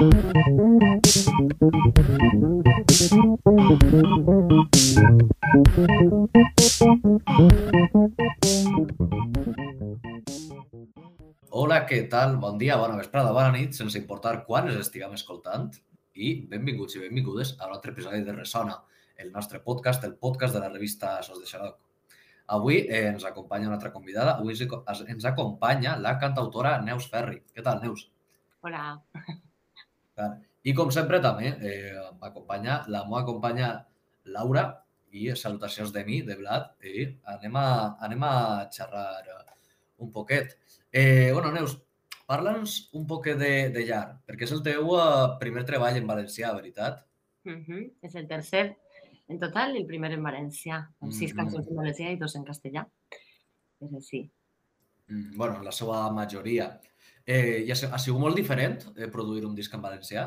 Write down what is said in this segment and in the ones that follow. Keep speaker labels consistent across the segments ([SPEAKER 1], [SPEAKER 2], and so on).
[SPEAKER 1] Hola, què tal? Bon dia, bona vesprada, bona nit, sense importar quan es estiguem escoltant. I benvinguts i benvingudes a un altre episodi de Resona, el nostre podcast, el podcast de la revista Sos de Xaroc. Avui eh, ens acompanya una altra convidada. Avui ens, ens acompanya la cantautora Neus Ferri. Què tal, Neus?
[SPEAKER 2] Hola.
[SPEAKER 1] I com sempre també eh, m'acompanya la meva companya Laura i salutacions de mi, de Vlad, i anem a, anem a xerrar un poquet. Eh, bueno, Neus, parla'ns un poc de, de llar, perquè és el teu uh, primer treball en valencià, veritat?
[SPEAKER 2] Uh -huh. És el tercer en total, el primer en valencià, amb sis mm -hmm. cançons en valencià i dos en castellà. És així.
[SPEAKER 1] Mm, bueno, la seva majoria. Eh, I ha, ha sigut molt diferent eh, produir un disc en valencià?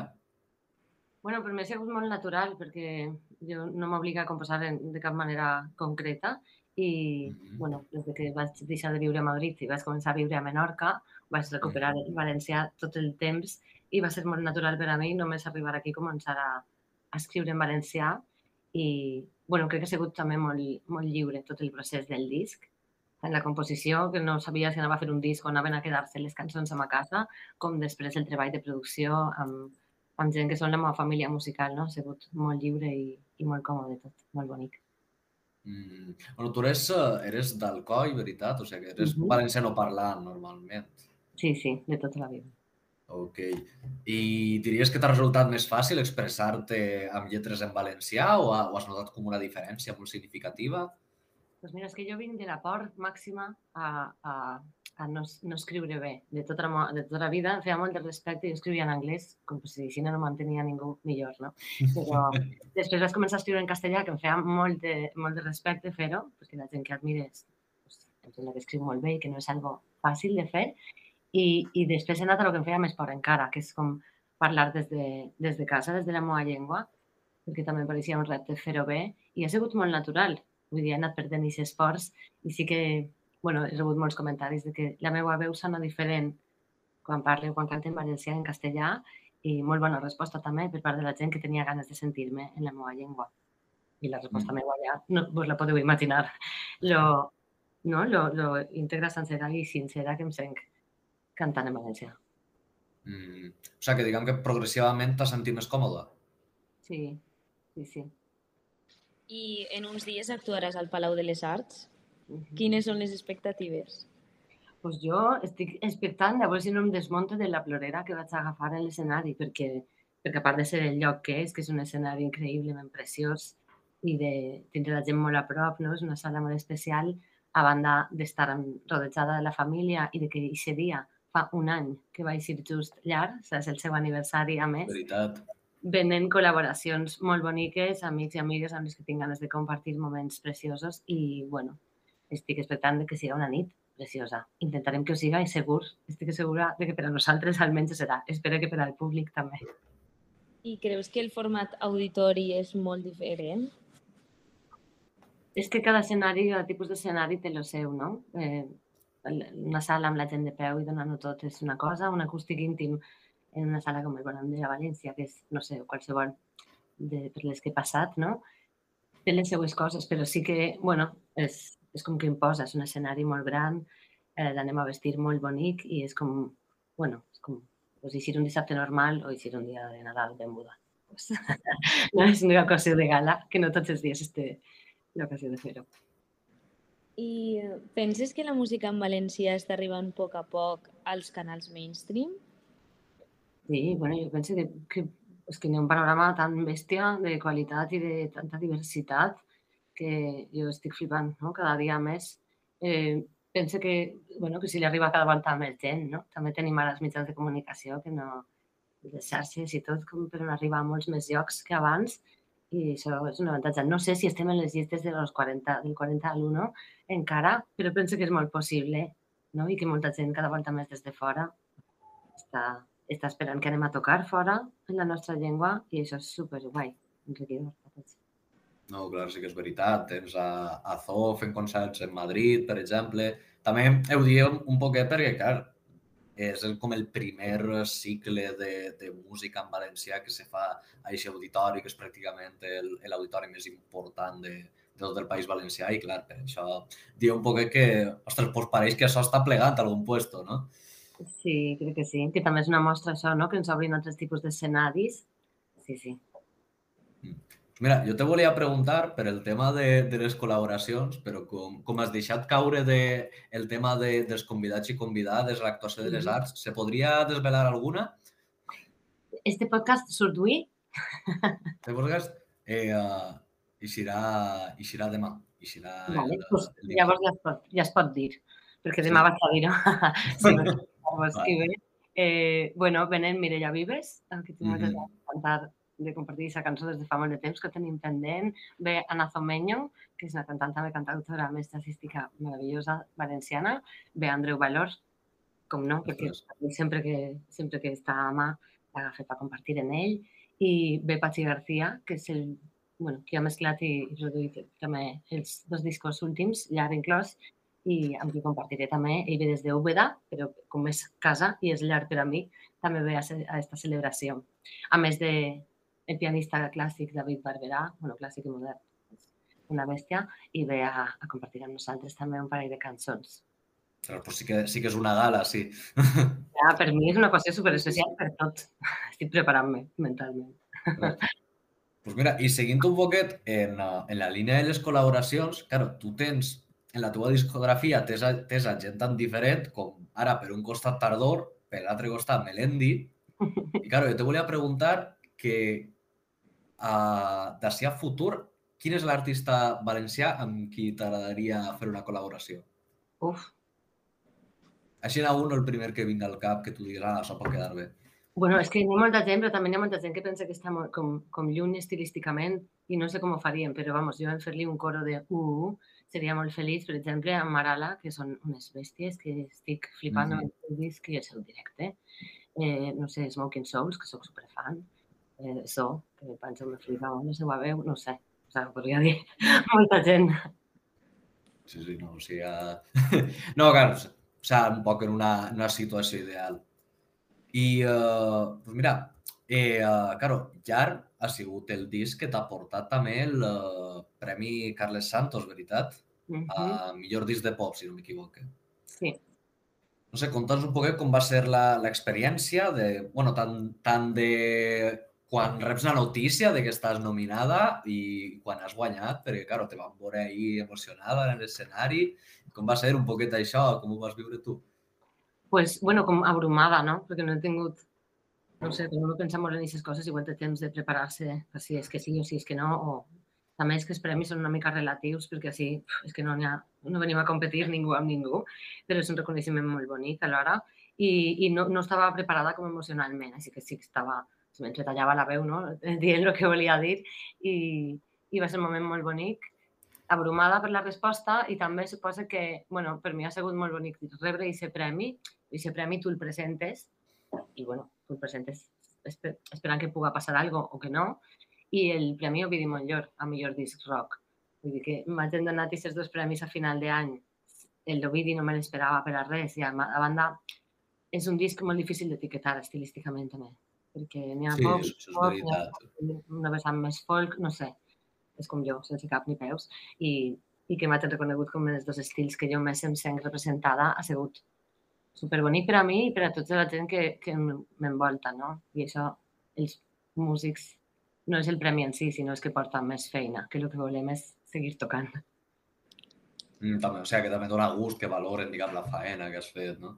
[SPEAKER 2] Bueno, per mi ha sigut molt natural perquè jo no m'obliga a composar de cap manera concreta i, mm -hmm. bueno, des que vaig deixar de viure a Madrid i vaig començar a viure a Menorca, vaig recuperar mm -hmm. el valencià tot el temps i va ser molt natural per a mi només arribar aquí i començar a, a escriure en valencià i, bueno, crec que ha sigut també molt, molt lliure tot el procés del disc. En la composició, que no sabia si anava a fer un disc o anaven a quedar-se les cançons a ma casa, com després el treball de producció amb, amb gent que són la meva família musical, no? Ha sigut molt lliure i, i molt còmode tot, molt bonic.
[SPEAKER 1] Mm. Bueno, tu eres, eh, eres d'Alcoi, veritat? O sigui, que eres uh -huh. valenciano parlant, normalment.
[SPEAKER 2] Sí, sí, de tota la vida.
[SPEAKER 1] Ok. I diries que t'ha resultat més fàcil expressar-te amb lletres en valencià o, o has notat com una diferència molt significativa?
[SPEAKER 2] Pues mira, és que jo vinc de la por màxima a, a, a no, no escriure bé. De tota, la, de tota la vida feia molt de respecte i jo escrivia en anglès, com si així no mantenia ningú millor, no? Però després vaig començar a escriure en castellà, que em feia molt de, molt de respecte fer-ho, perquè la gent que admires pues, em sembla que escriu molt bé i que no és algo fàcil de fer. I, i després he anat a el que em feia més por encara, que és com parlar des de, des de casa, des de la meva llengua, perquè també em pareixia un repte fer-ho bé, i ha sigut molt natural. Vull dir, he anat perdent aquests esports i sí que bueno, he rebut molts comentaris de que la meva veu sona diferent quan parlo, quan canto en valencià en castellà i molt bona resposta també per part de la gent que tenia ganes de sentir-me en la meva llengua. I la resposta mm. meva ja no vos la podeu imaginar. Lo, no? lo, lo íntegra, sencera i sincera que em sent cantant en valencià.
[SPEAKER 1] Mm. O sigui que diguem que progressivament t'has sentit més còmode.
[SPEAKER 2] Sí, sí, sí.
[SPEAKER 3] I en uns dies actuaràs al Palau de les Arts? Quines són les expectatives?
[SPEAKER 2] Pues jo estic expectant a veure si no em desmonto de la plorera que vaig agafar a l'escenari, perquè, perquè a part de ser el lloc que és, que és un escenari increïblement preciós i de tindre la gent molt a prop, no? és una sala molt especial, a banda d'estar rodejada de la família i de que aquest dia fa un any que vaig ir just llarg, és el seu aniversari a més.
[SPEAKER 1] Veritat.
[SPEAKER 2] Venen col·laboracions molt boniques, amics i amigues amb els que tinc ganes de compartir moments preciosos i, bueno, estic expectant que sigui una nit preciosa. Intentarem que ho siga i segur, estic segura de que per a nosaltres almenys serà. Espero que per al públic també.
[SPEAKER 3] I creus que el format auditori és molt diferent?
[SPEAKER 2] És que cada escenari, cada tipus d'escenari té el seu, no? Eh, una sala amb la gent de peu i donant-ho tot és una cosa, un acústic íntim en una sala com el Bonam de València, que és, no sé, qualsevol de, per les que he passat, no? Té les seues coses, però sí que, bueno, és, és com que imposa, és un escenari molt gran, eh, l'anem a vestir molt bonic i és com, bueno, és com pues, eixir un dissabte normal o eixir un dia de Nadal ben muda. Pues, no és una ocasió de gala, que no tots els dies té l'ocasió de fer-ho.
[SPEAKER 3] I eh, penses que la música en valencià està arribant a poc a poc als canals mainstream?
[SPEAKER 2] Sí, bueno, jo penso que, que, és que hi ha un panorama tan bèstia de qualitat i de tanta diversitat que jo estic flipant no? cada dia més. Eh, penso que, bueno, que si li arriba cada volta més gent, no? També tenim ara els mitjans de comunicació que no, les xarxes i tot, com per arribar a molts més llocs que abans i això és un avantatge. No sé si estem en les llistes de los 40, del 40 a l'1 encara, però penso que és molt possible no? i que molta gent cada volta més des de fora està, està esperant que anem a tocar fora en la nostra llengua i això és superguai, enriquidor.
[SPEAKER 1] No, clar, sí que és veritat. Tens a, a Zoo fent concerts en Madrid, per exemple. També heu dit un, poquet perquè, clar, és el, com el primer cicle de, de música en valencià que se fa a aquest auditori, que és pràcticament l'auditori més important de, de tot el País Valencià i, clar, per això diu un poc que, ostres, pues pareix que això està plegant a algun puesto, no?
[SPEAKER 2] Sí, crec que sí. Que també és una mostra això, no? Que ens obrin altres tipus d'escenaris. Sí, sí.
[SPEAKER 1] Mira, jo te volia preguntar per el tema de, de les col·laboracions, però com, com has deixat caure de, el tema de, dels convidats i convidades a l'actuació de les arts, se podria desvelar alguna?
[SPEAKER 2] Este podcast surt avui?
[SPEAKER 1] Este podcast eh, uh, eixirà, eixirà demà. Eixirà
[SPEAKER 2] vale, el, pues, el llavors ja es, pot, ja es pot dir, perquè demà sí. vaig a dir-ho. sí, llavors, vale. eh, bueno, venen Mireia Vives, que tinc mm -hmm. cantar de compartir aquesta cançó des de fa molt de temps que tenim pendent. Ve Ana Zomeño, que és una cantant també cantautora més jazzística meravellosa valenciana. Ve Andreu Valor, com no, perquè sempre que, sempre que està a mà l'agafa per compartir en ell. I ve Pachi García, que és el bueno, qui ha mesclat i, i produït també els dos discos últims, llar inclòs, i amb qui compartiré també. Ell ve des de Úbeda, però com és casa i és llar per a mi, també ve a, aquesta celebració. A més de, el pianista clàssic David Barberà, bueno, clàssic i modern, una bèstia, i ve a, a compartir amb nosaltres també un parell de cançons.
[SPEAKER 1] Però pues sí, que, sí que és una gala, sí.
[SPEAKER 2] Ja, per mi és una qüestió superespecial per tot. Estic preparant-me mentalment.
[SPEAKER 1] Pues mira, i seguint un poquet en, en la línia de les col·laboracions, claro, tu tens en la teva discografia tens, tens gent tan diferent com ara per un costat Tardor, per l'altre costat Melendi, i claro, jo te volia preguntar que uh, d'ací a futur, quin és l'artista valencià amb qui t'agradaria fer una col·laboració?
[SPEAKER 2] Uf.
[SPEAKER 1] Així en un el primer que vingui al cap que tu diguis, ah, això pot quedar bé.
[SPEAKER 2] Bueno, és que hi ha molta gent, però també hi ha molta gent que pensa que està molt, com, com lluny estilísticament i no sé com ho faríem, però vamos, jo en fer-li un coro de uh, uh, seria molt feliç, per exemple, amb Marala, que són unes bèsties que estic flipant mm -hmm. amb el disc i el seu directe. Eh, no sé, Smoking Souls, que sóc superfan eh, so, que me penso una flipava la seva veu, no sé, o sigui, podria dir molta gent.
[SPEAKER 1] Sí, sí, no, o sigui... no, clar, o sigui, un poc en una, una situació ideal. I, uh, pues mira, eh, uh, claro, Jar ha sigut el disc que t'ha portat també el uh, Premi Carles Santos, veritat? Uh -huh. A millor disc de pop, si no m'equivoque.
[SPEAKER 2] Sí.
[SPEAKER 1] No sé, conta'ns un poquet com va ser l'experiència de, bueno, tant, tant de quan reps la notícia de que estàs nominada i quan has guanyat, perquè, claro, te van veure ahir emocionada en l'escenari. Com va ser un poquet això? Com ho vas viure tu?
[SPEAKER 2] pues, bueno, com abrumada, no? Perquè no he tingut, no sé, com no pensa molt en aquestes coses, igual té temps de preparar-se si és que sí o si és que no, o també és que els premis són una mica relatius, perquè així és que no, ha, no venim a competir ningú amb ningú, però és un reconeixement molt bonic alhora i, i no, no estava preparada com emocionalment, així que sí que estava se m'entretallava la veu, no? dient el que volia dir i, i va ser un moment molt bonic, abrumada per la resposta i també suposa que, bueno, per mi ha sigut molt bonic rebre aquest premi, i aquest premi tu el presentes i, bueno, tu el presentes esperant que puga passar alguna o que no, i el premi Ovidi Montllor, a millor disc rock. Vull dir que m'hagin donat aquests dos premis a final d'any. El d'Ovidi no me l'esperava per a res i a, banda és un disc molt difícil d'etiquetar estilísticament també perquè n'hi ha
[SPEAKER 1] sí,
[SPEAKER 2] pop,
[SPEAKER 1] és, és veritat.
[SPEAKER 2] una vessant més folk, no sé, és com jo, sense cap ni peus, i, i que m'hagin reconegut com els dos estils que jo més em sent representada ha sigut superbonic per a mi i per a tota la gent que, que m'envolta, no? I això, els músics, no és el premi en si, sinó és que porta més feina, que el que volem és seguir tocant.
[SPEAKER 1] Mm, també, o sigui, que també dona gust que valoren, diguem, la faena que has fet, no?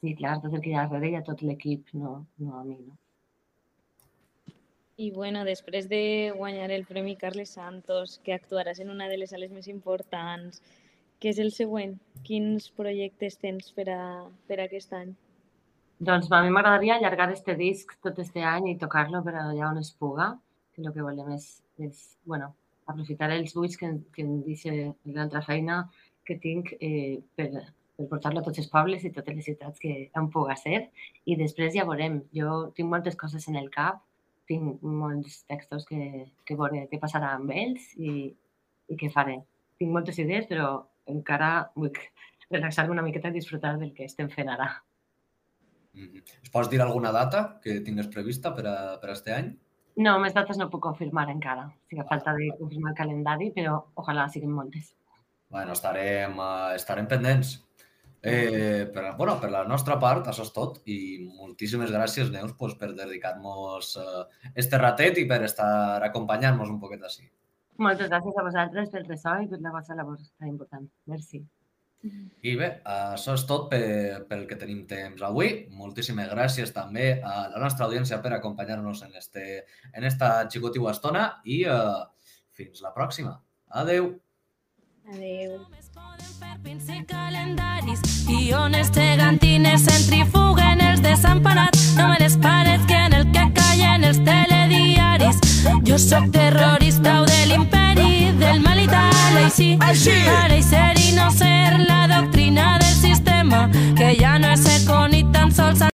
[SPEAKER 2] Sí, clar, tot el que hi ha darrere i a tot l'equip, no, no a mi, no?
[SPEAKER 3] I bueno, després de guanyar el Premi Carles Santos, que actuaràs en una de les sales més importants, què és el següent? Quins projectes tens per, a, per a aquest any?
[SPEAKER 2] Doncs a mi m'agradaria allargar este disc tot este any i tocar-lo per allà on es puga, que el que volem és, és bueno, aprofitar els buits que, que em deixa l'altra feina que tinc eh, per, per portar-lo a tots els pobles i totes les ciutats que em puga ser. I després ja veurem. Jo tinc moltes coses en el cap tinc molts textos que, que veuré què passarà amb ells i, i què faré. Tinc moltes idees, però encara vull relaxar-me una miqueta i disfrutar del que estem fent ara.
[SPEAKER 1] Mm. Es pots dir alguna data que tingues prevista per a, per a este any?
[SPEAKER 2] No, més dates no puc confirmar encara. Sí que falta de confirmar el calendari, però ojalà siguin moltes.
[SPEAKER 1] Bueno, estarem, uh, estarem pendents. Eh, per, bueno, per la nostra part, això és tot i moltíssimes gràcies, Neus, pues, per dedicar-nos uh, este ratet i per estar acompanyant-nos un poquet així.
[SPEAKER 2] Moltes gràcies a vosaltres pel ressò i per la vostra labor tan important. Merci.
[SPEAKER 1] I bé, això és tot pel, pel que tenim temps avui. Moltíssimes gràcies també a la nostra audiència per acompanyar-nos en, este, en esta xicotiva estona i uh, fins la pròxima. Adeu!
[SPEAKER 3] Adeu.
[SPEAKER 4] calendaris i ones gegantines centrifuguen els desemparats no me les parets que en el que callen els telediaris jo sóc terrorista del imperio del mal y tal, y sí, para y ser y no ser la doctrina del sistema que ya no es eco